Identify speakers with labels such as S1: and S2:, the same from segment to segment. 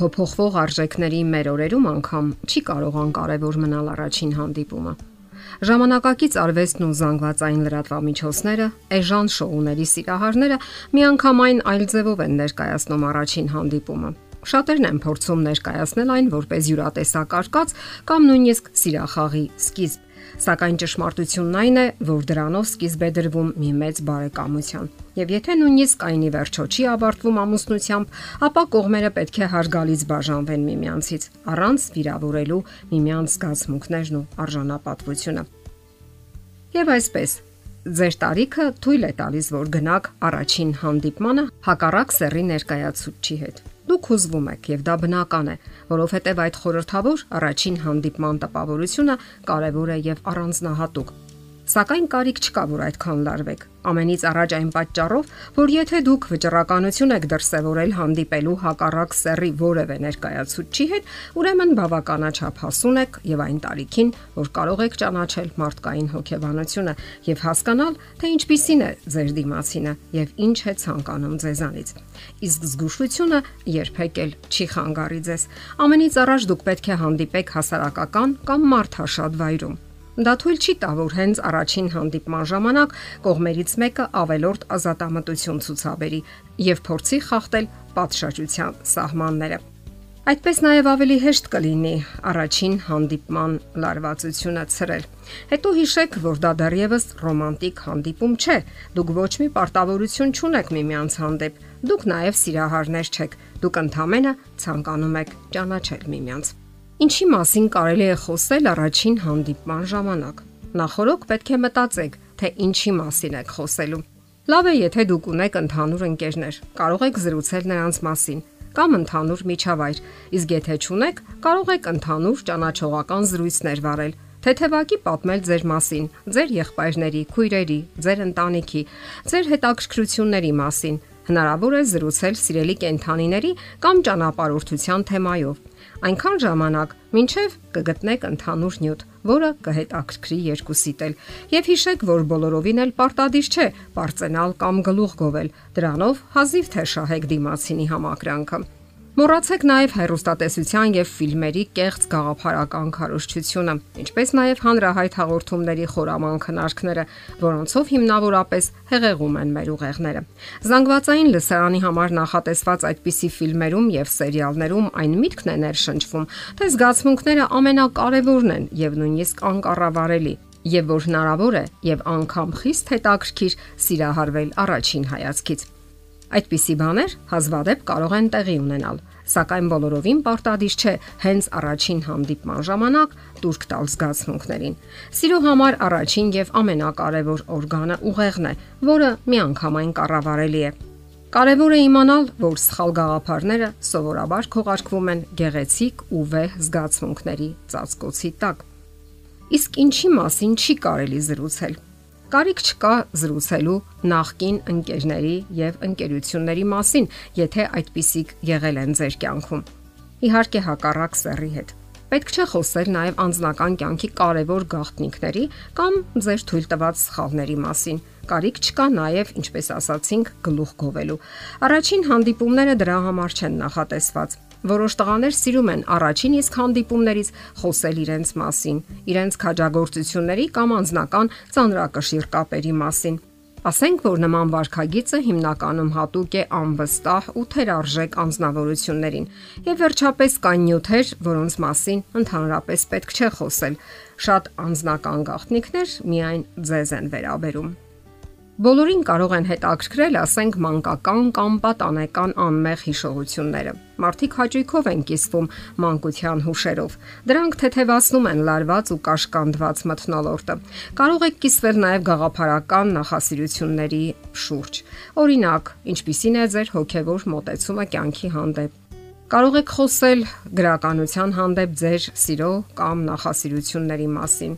S1: Փոփոխվող արժեքների մեր օրերում անգամ չի կարող անկարևոր մնալ առաջին հանդիպումը։ Ժամանակակից արվեստն ու զանգվածային լրատվամիջոցները, էժան շոուների սիրահարները միանգամայն այլ ձևով են ներկայացնում առաջին հանդիպումը։ Շատերն են փորձում ներկայացնել այն որպես յուրատեսակ արկած կամ նույնիսկ սիրախաղի սկիզբ, Սակայն ճշմարտությունն այն է, որ դրանով սկիզբ է դրվում մի մեծ բարեկամության։ Եվ եթե նույնիսկ այնի վերջո չի ավարտվում ամուսնությամբ, ապա կողմերը պետք է հարգալից բաժանվեն միմյանցից, առանց վիրավորելու միմյանց զգացմունքներն ու արժանապատվությունը։ Եվ այսպես, ձեր տարիքը թույլ է տալիս, որ գնաք առաջին հանդիպմանը հակառակ սեռի ներկայացուցչի հետ։ Դուք հուզվում եք եւ դա բնական է, որովհետեւ այդ խորհրդավոր առաջին հանդիպման տպավորությունը կարեւոր է եւ առանձնահատուկ։ Սակայն կարիք չկա, որ այդքան լարվեք։ Ամենից առաջ այն պատճառով, որ եթե դուք վճռականություն եք դրսևորել հանդիպելու հակառակ սեռի որևէ ներկայացուցչի հետ, ուրեմն բավականաչափ հասուն եք եւ այն տարիքին, որ կարող եք ճանաչել մարդկային հոգեբանությունը եւ հասկանալ, թե ինչպիսին է ձեր դիմացինը եւ ինչ է ցանկանում ձեզանից։ Իսկ զգուշությունը երբեք էլ չի խանգարի ձեզ։ Ամենից առաջ դուք պետք է հանդիպեք հասարակական կամ մարդաշատ վայրում Դա թույլ չի տա, որ հենց առաջին հանդիպման ժամանակ կողմերից մեկը ավելորտ ազատամտություն ցուցաբերի եւ փորձի խախտել պատշաճության սահմանները։ Այդպես նաև ավելի հեշտ կլինի առաջին հանդիպման լարվածությունը ցրել։ Հետո հիշեք, որ դա դեռևս ռոմանտիկ հանդիպում չէ։ Դուք ոչ մի պարտավորություն չունեք միմյանց հանդեպ։ Դուք նաև սիրահարներ չեք։ Դուք ընդհանրապես ցանկանում եք ճանաչել միմյանց։ Ինչի մասին կարելի է խոսել առաջին հանդիպման ժամանակ։ Նախորոք պետք է մտածեք, թե ինչի մասին եք խոսելու։ Լավ է, եթե դուք ունեք ընդհանուր ընկերներ, կարող եք զրուցել նրանց մասին կամ ընդհանուր միջավայր, իսկ եթե չունեք, կարող եք ընդհանուր ճանաչողական զրույցներ վարել թեթևակի պատմել ձեր մասին, ձեր եղբայրների, քույրերի, ձեր ընտանիքի, ձեր հետաքրքրությունների մասին։ Հնարավոր է զրուցել սիրելի կենթանիների կամ ճանապարհորդության թեմայով այնքան ժամանակ, ինչև կգտնեք ընդհանուր նյութ, որը կհետաքրքրի երկուսիդ էլ։ Եվ հիշեք, որ բոլորովին էլ պարտադիր չէ པարծենալ կամ գլուխ գովել։ Դրանով հազիվ թե շահեք դիմացինի համակրանքը։ Մոռացեք նաև հերոստատեսության եւ ֆիլմերի կեղծ գաղափարական քարոշչությունը, ինչպես նաև հանրահայտ հաղորդումների խորաման քնարքները, որոնցով հիմնավորապես հեղեղում են մեր ուղեղները։ Զանգվածային լսարանի համար նախատեսված այդպիսի ֆիլմերում եւ սերիալներում այն միտքն է ներշնչվում, թե զգացմունքները ամենակարևորն են եւ նույնիսկ անկառավարելի եւ որ հնարավոր է եւ անգամ խիստ հետաքրքիր սիրահարվել առաջին հայացքից։ Այդպիսի բաներ հազվադեպ կարող են տեղի ունենալ, սակայն բոլորովին պարտադիր չէ հենց առաջին հանդիպման ժամանակ տուրք տալ զգացմունքներին։ Սիրո համար առաջին եւ ամենակարևոր օրգանը ուղեղն է, որը միանգամայն կառավարելի է։ Կարևոր է իմանալ, որ սխալ գաղափարները սովորաբար քողարկվում են գեղեցիկ ու վեհ զգացմունքների ծածկոցի տակ։ Իսկ ինչի մասին չի կարելի զրուցել Կարիք չկա զրուցելու նախկին ընկերների եւ ընկերությունների մասին, եթե այդպիսիք եղել են ձեր կյանքում։ Իհարկե հակառակ սեռի հետ։ Պետք չէ խոսել նաև անձնական կյանքի կարևոր գաղտնիքների կամ ձեր թույլ տված սխալների մասին։ Կարիք չկա նաև, ինչպես ասացինք, գլուխ գովելու։ Առաջին հանդիպումները դրա համար չեն նախատեսված Որոշ տղաներ սիրում են առաջին իսկ հանդիպումներից խոսել իրենց մասին, իրենց քաջագործությունների կամ անձնական ծանրակշիռ կապերի մասին։ Ասենք որ նման վարքագիծը հիմնականում հատուկ է անվստահ ու թերարժեք անznավորություններին։ Եվ վերջապես կան նյութեր, որոնց մասին ընդհանրապես պետք չէ խոսել։ Շատ անձնական գաղտնիքներ միայն ձեզ են վերաբերում։ Բոլորին կարող են հետաքրքրել, ասենք, մանկական կամ պատանեկան անմեղ հիշողությունները։ Մարդիկ հաճույքով են կիսվում մանկության հուշերով։ Դրանք թեթևացնում են լարված ու կաշկանդված մթնոլորտը։ Կարող եք կիսվել նաև գաղափարական նախասիրությունների շուրջ։ Օրինակ, ինչպիսին է ձեր հոգևոր մոտեցումը կյանքի հանդեպ Կարող եք խոսել գրականության հանդեպ ձեր սիրո կամ նախասիրությունների մասին։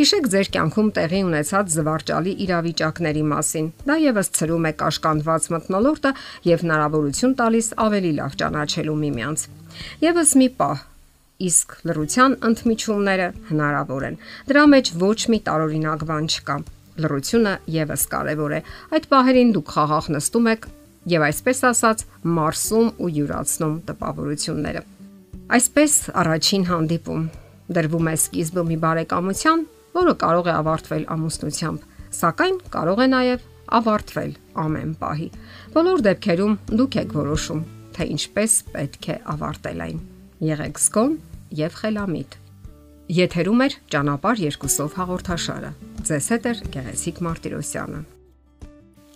S1: Հիշեք ձեր կյանքում տեղի ունեցած զվարճալի իրավիճակների մասին։ Դա եւս ծրում է կաշկանդված մտնոլորտը եւ հնարավորություն տալիս ավելի լավ ճանաչելու միմյանց։ Եվս մի պահ իսկ լրության ընդմիջումները հնարավոր են։ Դրա մեջ ոչ մի տարօրինակ բան չկա։ Լրությունը եւս կարևոր է։ Այդ պահերին դուք խաղաղ նստում եք եւ այսպես ասած մարսում ու յուրացնում տպավորությունները։ Այսպես առաջին հանդիպում դրվում է սկիզբը մի բարեկամության, որը կարող է ավարտվել ամուսնությամբ, սակայն կարող է նաև ավարտվել ամեն պահի։ Բոլոր դեպքերում դուք եք որոշում, թե ինչպես պետք է ավարտել այն։ Եղեք զգոն եւ խելամիտ։ Եթերում է ճանապար երկուսով հաղորդաշարը։ Ձեզ հետ է Գեղեցիկ Մարտիրոսյանը։